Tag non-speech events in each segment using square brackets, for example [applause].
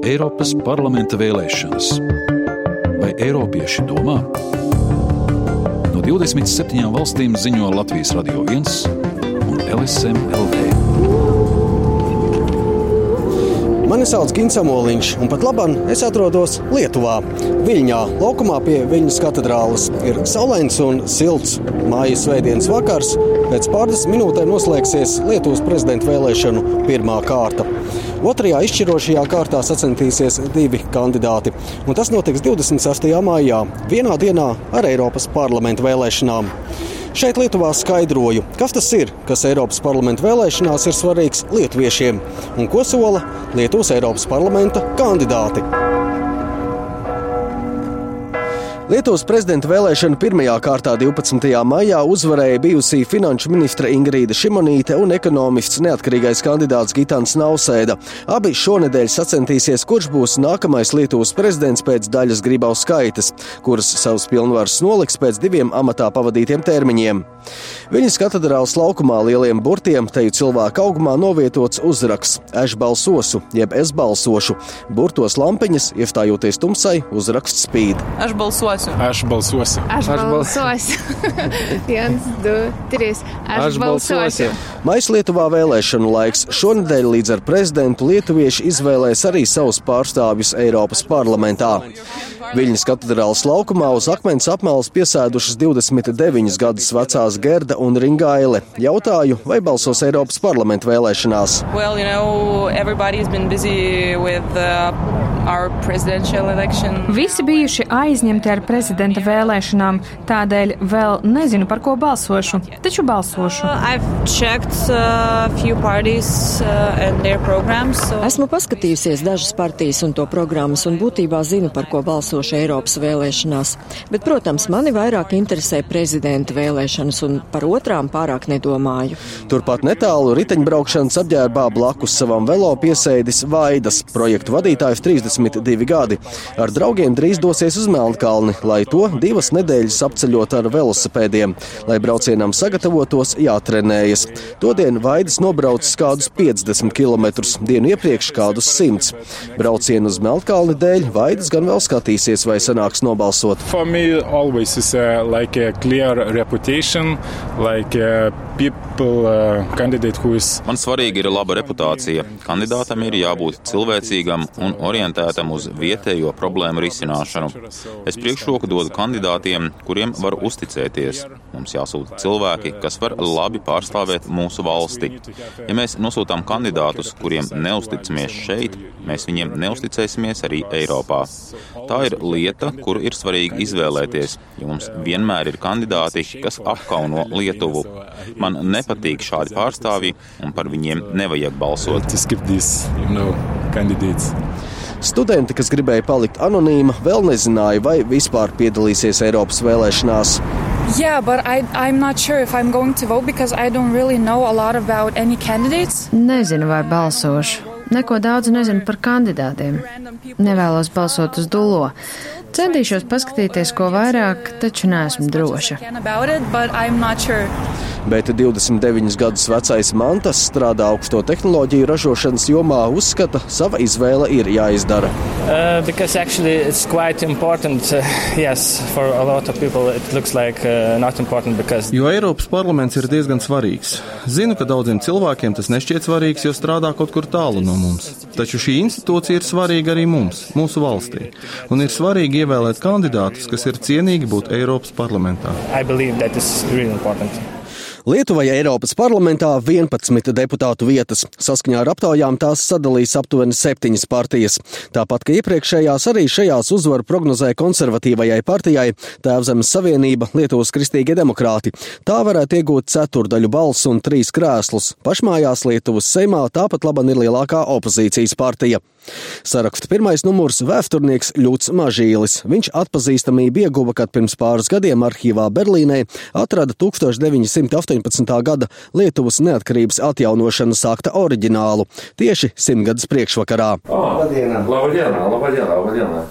Eiropas parlamenta vēlēšanas. Vai Eiropieši domā? No 27 valstīm ziņo Latvijas Radio 1 un LSM LV. Mani sauc Gins Amoliņš, un pat labāk es atrodos Lietuvā. Viļņā, laukumā pie Viņas katedrāles, ir saulains un silts mājas svētdienas vakars. Pēc pāris minūtēm noslēgsies Lietuvas prezidenta vēlēšanu pirmā kārta. Otrajā izšķirošajā kārtā sacensties divi kandidāti, un tas notiks 26. maijā, vienā dienā ar Eiropas parlamentu vēlēšanām. Šeit Lietuvā skaidroju, kas tas ir, kas Eiropas parlamenta vēlēšanās ir svarīgs lietuviešiem un ko sola Lietuvas Eiropas parlamenta kandidāti. Lietuvas prezidenta vēlēšana pirmajā kārtā 12. maijā uzvarēja bijusī finanšu ministra Ingrīda Šimonīte un ekonomists neatkarīgais kandidāts Gitāns Nausēda. Abi šonadēļ sacensties, kurš būs nākamais Lietuvas prezidents pēc daļas gribaus skaitas, kuras savus pilnvarus noliks pēc diviem amatā pavadītiem termiņiem. Viņas katedrāls laukumā lieliem burtiem teju cilvēku augumā novietots uzraksts Eš balsosu, jeb es balsošu. Burtos lampiņas, iestājoties tumsai, uzraksts spīd. Aš balsošu. Aš balsošu. Aš balsošu. [laughs] Viens, divi, trīs. Aš, Aš balsošu. Mais Lietuvā vēlēšanu laiks. Šonadēļ līdz ar prezidentu lietuvieši izvēlēs arī savus pārstāvjus Eiropas parlamentā. Viļņas katedrālas laukumā uz akmens apmales piesēdušas 29 gadus vecās Gerda un Ringaile. Jautāju, vai balsos Eiropas parlamenta vēlēšanās. Well, you know, Visi bijuši aizņemti ar prezidenta vēlēšanām, tādēļ vēl nezinu, par ko balsošu, taču balsošu. Uh, checked, uh, parties, uh. Esmu paskatījusies dažas partijas un to programmas un būtībā zinu, par ko balsošu Eiropas vēlēšanās. Bet, protams, mani vairāk interesē prezidenta vēlēšanas, un par otrām pārāk nedomāju. Turpat netālu riteņbraukšanas apģērbā blakus savam velo piesēdis Vaidas, projektu vadītājs 32 gadi. Ar draugiem drīz dosies uz Melnkalni, lai to divas nedēļas apceļot ar velosipēdiem. Lai braucienam sagatavotos, jātrenējas. Todien Vaidas nobraucis kādus 50 km, dienu iepriekš kādus 100. Braucienu uz Melnkalni dēļ Vaidas gan vēl skatīsies vai sanāks nobalsot. Uh, is. Man svarīgi ir laba reputācija. Kandidātam ir jābūt cilvēcīgam un orientētam uz vietējo problēmu risināšanu. Es priekšroku dodu kandidātiem, kuriem var uzticēties. Mums jāsūta cilvēki, kas var labi pārstāvēt mūsu valsti. Ja mēs nosūtām kandidātus, kuriem neusticamies šeit, mēs viņiem neusticēsimies arī Eiropā. Tā ir lieta, kuru ir svarīgi izvēlēties, jo mums vienmēr ir kandidāti, kas apkauno Lietuvu. Man nepatīk šādi pārstāvji, un par viņiem nevajag balsot. Studenti, kas gribēja palikt anonīma, vēl nezināja, vai vispār piedalīsies Eiropas vēlēšanās. Yeah, but I, I'm not sure if I'm going to vote because I don't really know a lot about any candidates. Nezinu, vai balsošu. Neko daudz nezinu par kandidātiem. Nevēlos balsot uz dulo. Centīšos paskatīties, ko vairāk, taču neesmu droša bet 29 gadus vecais Mantas strādā augsto tehnoloģiju ražošanas jomā, uzskata, sava izvēle ir jāizdara. Uh, important, uh, yes, like, uh, because... Jo Eiropas parlaments ir diezgan svarīgs. Zinu, ka daudziem cilvēkiem tas nešķiet svarīgs, jo strādā kaut kur tālu no mums. Taču šī institūcija ir svarīga arī mums, mūsu valstī. Un ir svarīgi ievēlēt kandidātus, kas ir cienīgi būt Eiropas parlamentā. Really Lietuvai Eiropas parlamentā 11 deputātu vietas. Saskaņā ar aptaujām tās sadalīs aptuveni septiņas partijas. Tāpat kā iepriekšējās, arī šajās uzvaru prognozē konservatīvajai partijai Tēvzemes Savienība Lietuvas Kristīgie demokrāti. Tā varētu iegūt ceturdaļu balsu un trīs krēslus. Pašmājās Lietuvas Seimā tāpat laban ir lielākā opozīcijas partija. Saraksta pirmais numurs - vēsturnieks Ļuts Mažīlis. Viņš atpazīstamību ieguva, kad pirms pāris gadiem arhīvā Berlīnē atrada 1918. gada Lietuvas neatkarības atjaunošanas akta oriģinālu tieši simtgadus priekšvakarā. Oh, labdiena, labdiena, labdiena.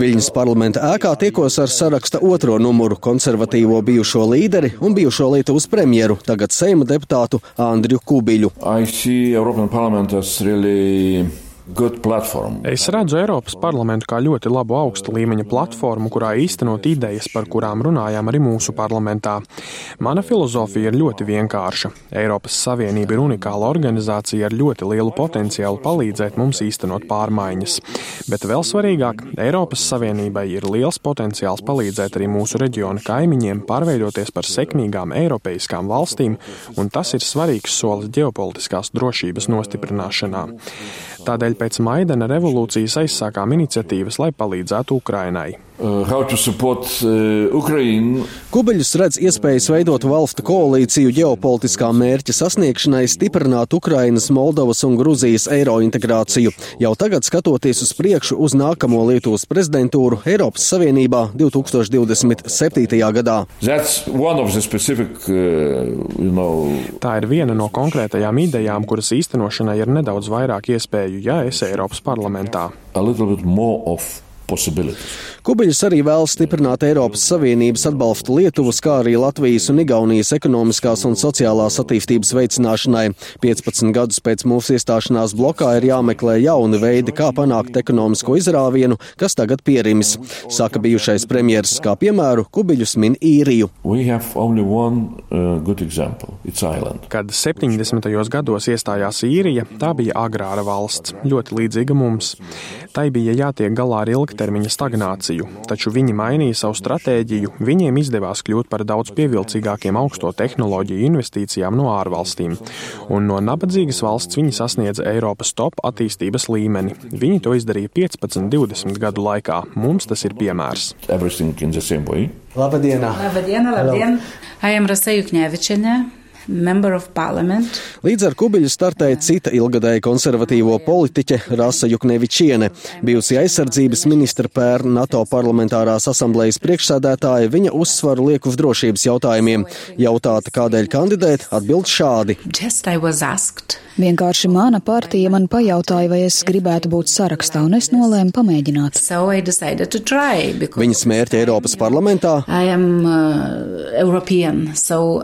Viņas parlamenta ēkā tiekos ar saraksta otro numuru konservatīvo bijušo līderi un bijušo Lietuvas premjeru, tagad Seima deputātu Andriu Kubiļu. Really Es redzu Eiropas parlamentu kā ļoti labu augsta līmeņa platformu, kurā īstenot idejas, par kurām runājām arī mūsu parlamentā. Mana filozofija ir ļoti vienkārša. Eiropas Savienība ir unikāla organizācija ar ļoti lielu potenciālu palīdzēt mums īstenot pārmaiņas. Bet vēl svarīgāk, Eiropas Savienībai ir liels potenciāls palīdzēt arī mūsu reģiona kaimiņiem pārveidoties par sekmīgām eiropeiskām valstīm, un tas ir svarīgs solis ģeopolitiskās drošības nostiprināšanā. Tādēļ pēc Maidana revolūcijas aizsākām iniciatīvas, lai palīdzētu Ukrainai. Uh, uh, Kubeļus redz iespējas veidot valstu koalīciju ģeopolitiskā mērķa sasniegšanai, stiprināt Ukrainas, Moldovas un Gruzijas eiro integrāciju. Jau tagad skatoties uz priekšu uz nākamo Lietuvas prezidentūru Eiropas Savienībā 2027. gadā. Specific, uh, you know... Tā ir viena no konkrētajām idejām, kuras īstenošanai ir nedaudz vairāk iespēju, ja es Eiropas parlamentā. Kubiļus arī vēlas stiprināt Eiropas Savienības atbalstu Lietuvas, kā arī Latvijas un Igaunijas ekonomiskās un sociālās attīstības veicināšanai. 15 gadus pēc mūsu iestāšanās blokā ir jāmeklē jauni veidi, kā panākt ekonomisko izrāvienu, kas tagad pierimis, saka bijušais premjeras, kā piemēru Kubiļus min īriju. One, uh, Kad 70. gados iestājās īrija, tā bija agrāra valsts, ļoti līdzīga mums. Tai bija jātiek galā ar ilgtermiņa stagnāciju taču viņi mainīja savu stratēģiju, viņiem izdevās kļūt par daudz pievilcīgākiem augsto tehnoloģiju investīcijām no ārvalstīm, un no nabadzīgas valsts viņi sasniedza Eiropas top attīstības līmeni. Viņi to izdarīja 15, 20 gadu laikā. Mums tas ir piemērs. Labdien! Labdien! Labdien! I am Rasa Jukņevičiene. Līdz ar Kubiļu startēja cita ilgadēja konservatīvo politiķe Rasa Juknevičiene. Bijusi aizsardzības ministra pēr NATO parlamentārās asamblējas priekšsēdētāja, viņa uzsvaru liek uz drošības jautājumiem. Jautāta, kādēļ kandidēt, atbild šādi. Vienkārši mana partija man pajautāja, vai es gribētu būt sarakstā, un es nolēmu pamēģināt. So try, Viņas mērķi Eiropas parlamentā. Am, uh, European, so.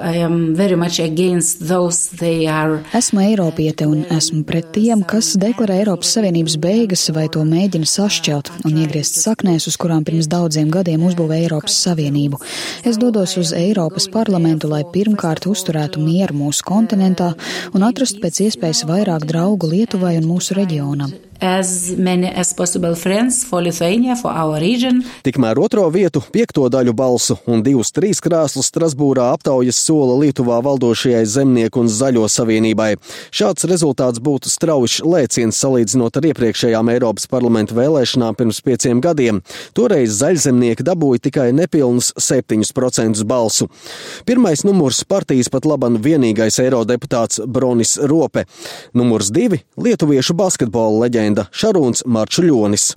Esmu Eiropiete un esmu pret tiem, kas deklarē Eiropas Savienības beigas vai to mēģina sašķelt un iegriezt saknēs, uz kurām pirms daudziem gadiem uzbūvēja Eiropas Savienību. Es dodos uz Eiropas parlamentu, lai pirmkārt uzturētu mieru mūsu kontinentā un atrastu pēc iespējas vairāk draugu Lietuvai un mūsu reģionam as many as possible friends for Lithuania, for our region. Tikmēr otro vietu, piekto daļu balsu un divus trīs krēslus Strasbūrā aptaujas sola Lietuvā valdošajai zemnieku un zaļo savienībai. Šāds rezultāts būtu strauji lēciens salīdzinot ar iepriekšējām Eiropas parlamenta vēlēšanām pirms pieciem gadiem. Toreiz zaļzemnieki dabūja tikai nepilnus 7% balsu. Pirmais numurs partijas pat laban vienīgais eirodeputāts Bronis Rope. Numurs divi - lietuviešu basketbola leģenda legenda Šarūns Marčuļonis.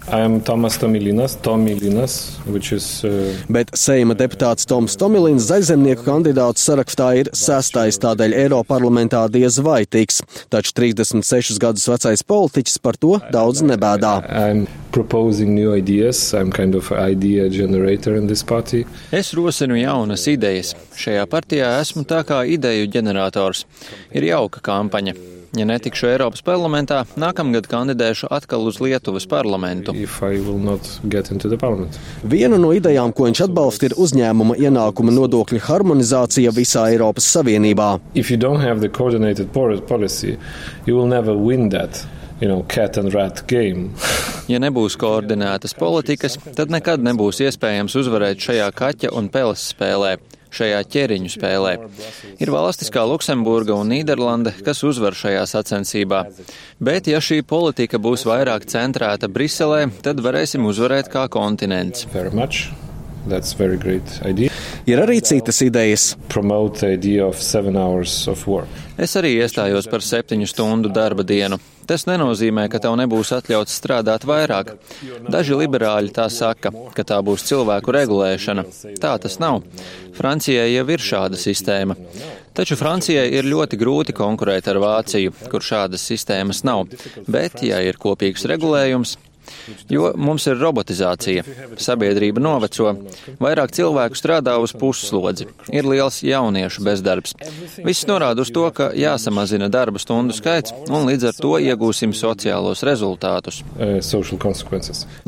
Tomilinas, Tomilinas, is, uh... Bet Seima deputāts Toms Tomilins zaļzemnieku kandidātu sarakstā ir sestais, tādēļ Eiroparlamentā diez vai tiks. Taču 36 gadus vecais politiķis par to daudz nebēdā. Kind of idea es rosinu jaunas idejas. Šajā partijā esmu tā kā ideju ģenerators. Ir jauka kampaņa. Ja netikšu Eiropas parlamentā, nākamgad kandidēšu atkal uz Lietuvas parlamentu. Viena no idejām, ko viņš atbalsta, ir uzņēmuma ienākuma nodokļa harmonizācija visā Eiropas Savienībā. Policy, you know, [laughs] ja nebūs koordinētas politikas, tad nekad nebūs iespējams uzvarēt šajā kaķa un peles spēlē šajā ķēriņu spēlē. Ir valstis kā Luksemburga un Nīderlande, kas uzvar šajā sacensībā. Bet, ja šī politika būs vairāk centrēta Briselē, tad varēsim uzvarēt kā kontinents. Ir arī citas idejas. Es arī iestājos par septiņu stundu darba dienu. Tas nenozīmē, ka tev nebūs atļauts strādāt vairāk. Daži liberāļi tā saka, ka tā būs cilvēku regulēšana. Tā tas nav. Francijai jau ir šāda sistēma. Taču Francijai ir ļoti grūti konkurēt ar Vāciju, kur šādas sistēmas nav. Bet, ja ir kopīgs regulējums, Jo mums ir robotizācija, sabiedrība noveco, vairāk cilvēku strādā uz pusslodzi, ir liels jauniešu bezdarbs. Viss norāda uz to, ka jāsamazina darba stundu skaits, un līdz ar to iegūsim sociālos rezultātus.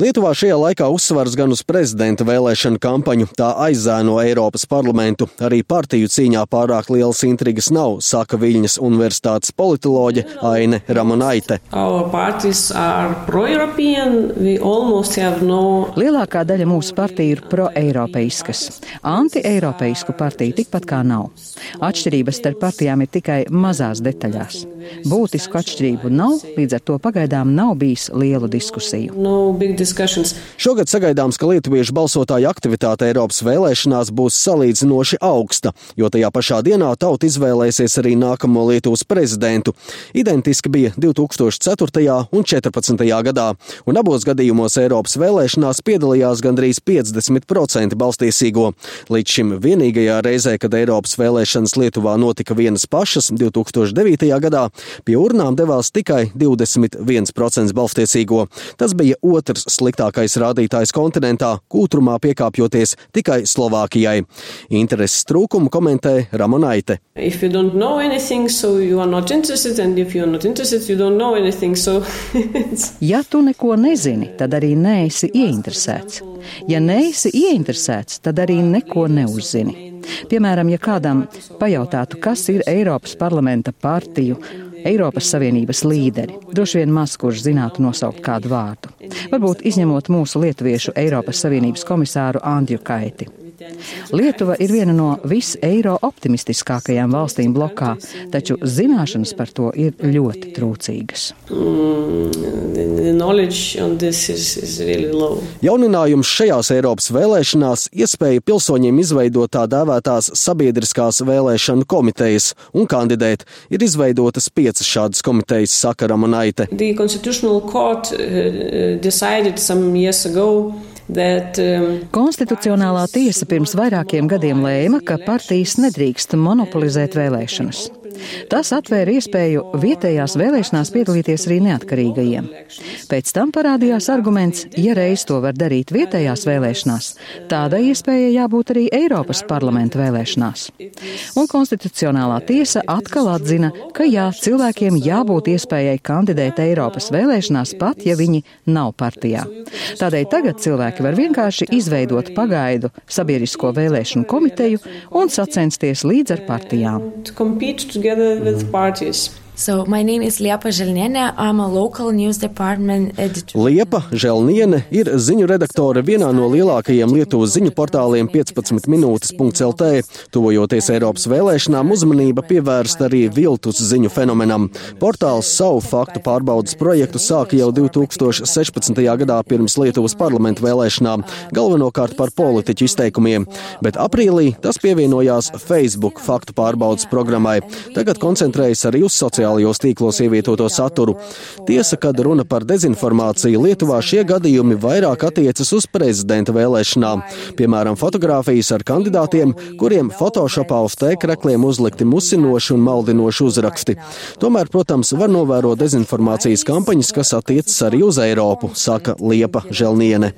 Lietuvā šajā laikā uzsvars gan uz prezidenta vēlēšanu kampaņu, tā aizēno Eiropas parlamentu. Arī partiju cīņā pārāk lielas intrigas nav, saka Viļņas Universitātes politoloģe Aine Ramonaite. No... Lielākā daļa mūsu partiju ir pro-eiropeiskas. Anti-eiropeisku partiju tikpat kā nav. Atšķirības starp partijām ir tikai mazās detaļās. Būtisku atšķirību nav, līdz ar to pagaidām nav bijis lielu diskusiju. No Šogad sagaidāms, ka lietuviešu balsotāju aktivitāte Eiropas vēlēšanās būs salīdzinoši augsta, jo tajā pašā dienā tauta izvēlēsies arī nākamo Lietuvas prezidentu. Identiski bija 2004. un 2014. gadā, un abos gadījumos Eiropas vēlēšanās piedalījās gandrīz 50% balstīsīgo. Līdz šim vienīgajā reizē, kad Eiropas vēlēšanas Lietuvā notika vienas pašas, 2009. gadā, pie urnām devās tikai 21% balstīsīgo. Tas bija otrs sliktākais rādītājs kontinentā, kūtrumā piekāpjoties tikai Slovākijai. Intereses trūkumu komentē Ramonaite. Anything, so anything, so [laughs] ja tu neko nezini, tad arī neesi ieinteresēts. Ja neesi ieinteresēts, tad arī neko neuzzini. Piemēram, ja kādam pajautātu, kas ir Eiropas parlamenta partiju Eiropas Savienības līderi. Droši vien maz kurš zinātu nosaukt kādu vārdu. Varbūt izņemot mūsu lietuviešu Eiropas Savienības komisāru Andriu Kaiti. Lietuva ir viena no vis-eiro optimistiskākajām valstīm blokā, taču zināšanas par to ir ļoti trūcīgas. Mm, Jauninājums šajās Eiropas vēlēšanās iespēja pilsoņiem izveidot tā dēvētās sabiedriskās vēlēšanu komitejas un kandidēt. Ir izveidotas piecas šādas komitejas, saka Ramonaite. The Constitutional Court uh, decided some years ago That, um, Konstitucionālā tiesa pirms vairākiem gadiem lēma, ka partijas nedrīkst monopolizēt vēlēšanas. Tas atvēra iespēju vietējās vēlēšanās piedalīties arī neatkarīgajiem. Pēc tam parādījās arguments, ja reiz to var darīt vietējās vēlēšanās, tādai iespējai jābūt arī Eiropas parlamenta vēlēšanās. Un konstitucionālā tiesa atkal atzina, ka jā, cilvēkiem jābūt iespējai kandidēt Eiropas vēlēšanās pat, ja viņi nav partijā. Tādēļ tagad cilvēki var vienkārši izveidot pagaidu sabiedrisko vēlēšanu komiteju un sacensties līdz ar partijām together with mm-hmm. parties. So my name is Liepa Želniene. I'm a local news department editor. Liepa Želniene ir ziņu redaktore vienā no lielākajiem Lietuvas ziņu portāliem 15 minūtes.lt. Tuvojoties Eiropas vēlēšanām, uzmanība pievērsta arī viltus ziņu fenomenam. Portāls savu faktu pārbaudas projektu sāka jau 2016. gadā pirms Lietuvas parlamentu vēlēšanām, galvenokārt par politiķu izteikumiem, bet aprīlī tas pievienojās Facebook faktu pārbaudas programmai. Tagad koncentrējas arī uz sociālajiem sociālajos tīklos ievietoto saturu. Tiesa, kad runa par dezinformāciju, Lietuvā šie gadījumi vairāk attiecas uz prezidenta vēlēšanām. Piemēram, fotografijas ar kandidātiem, kuriem Photoshopā uz tēkrakliem uzlikti musinoši un maldinoši uzraksti. Tomēr, protams, var novērot dezinformācijas kampaņas, kas attiecas arī uz Eiropu, saka Liepa Želniene.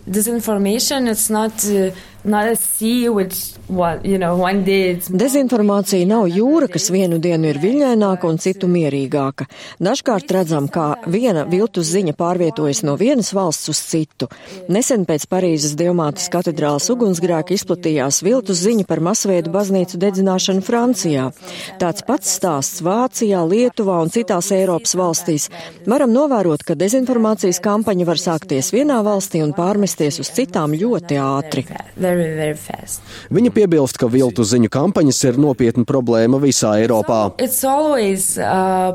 Dezinformācija nav jūra, kas vienu dienu ir viļņaināka un citu mierīgāka. Dažkārt redzam, kā viena viltus ziņa pārvietojas no vienas valsts uz citu. Nesen pēc Parīzes Dievmātes katedrālas ugunsgrēka izplatījās viltus ziņa par masveidu baznīcu dedzināšanu Francijā. Tāds pats stāsts Vācijā, Lietuvā un citās Eiropas valstīs. Varam novērot, ka dezinformācijas kampaņa var sākties vienā valstī un pārmesties uz citām ļoti ātri. Very, very fast. Viņa piebilst, ka viltu ziņu kampaņas ir nopietna problēma visā Eiropā. So,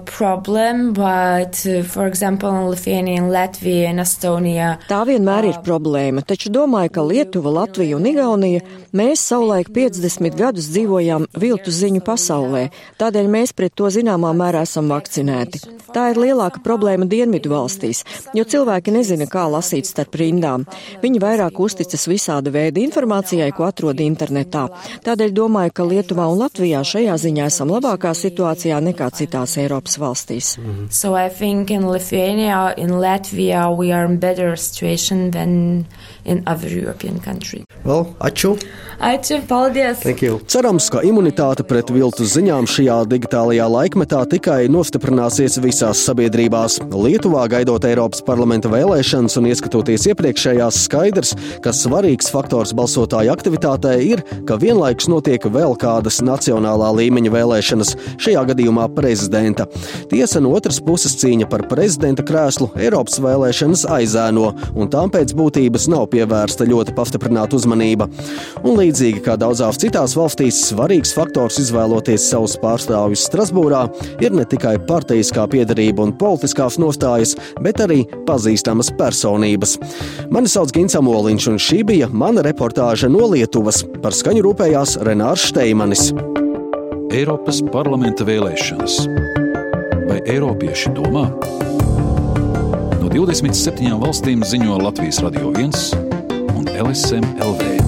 problem, but, uh, example, Lithuania, Latvia Tā vienmēr ir problēma, taču domāju, ka Lietuva, Latvija un Igaunija mēs savulaik 50 gadus dzīvojām viltu ziņu pasaulē, tādēļ mēs pret to zināmā mērā esam vakcinēti. Tā ir lielāka problēma dienvidu valstīs, jo cilvēki nezina, kā lasīt starp rindām. Viņi vairāk uzticas visāda veida informācijai informācijai, ko atrod internetā. Tādēļ domāju, ka Lietuvā un Latvijā šajā ziņā esam labākā situācijā nekā citās Eiropas valstīs. So I think in Lithuania, in Latvia, we are in better situation than in other European countries. Well, aču. Ačiū, paldies! Cerams, ka imunitāte pret viltus ziņām šajā digitālajā laikmetā tikai nostiprināsies visās sabiedrībās. Lietuvā gaidot Eiropas parlamenta vēlēšanas un ieskatoties iepriekšējās skaidrs, ka svarīgs faktors balsotāju aktivitātē ir, ka vienlaikus notiek vēl kādas nacionālā līmeņa vēlēšanas, šajā gadījumā prezidenta. Tiesa no otras puses cīņa par prezidenta krēslu Eiropas vēlēšanas aizēno, un tām pēc būtības nav pievērsta ļoti pastiprināta uzmanība. Un līdzīgi kā daudzās citās valstīs, svarīgs faktors izvēloties savus pārstāvjus Strasbūrā ir ne tikai partijiskā piedarība un politiskās nostājas, bet arī pazīstamas personības. Mani sauc Gins Amoliņš, un šī bija mana reportāža no Lietuvas. Par skaņu rūpējās Renārs Šteimanis. Eiropas parlamenta vēlēšanas. Vai Eiropieši domā? No 27 valstīm ziņo Latvijas Radio 1 un LSM LV.